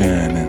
the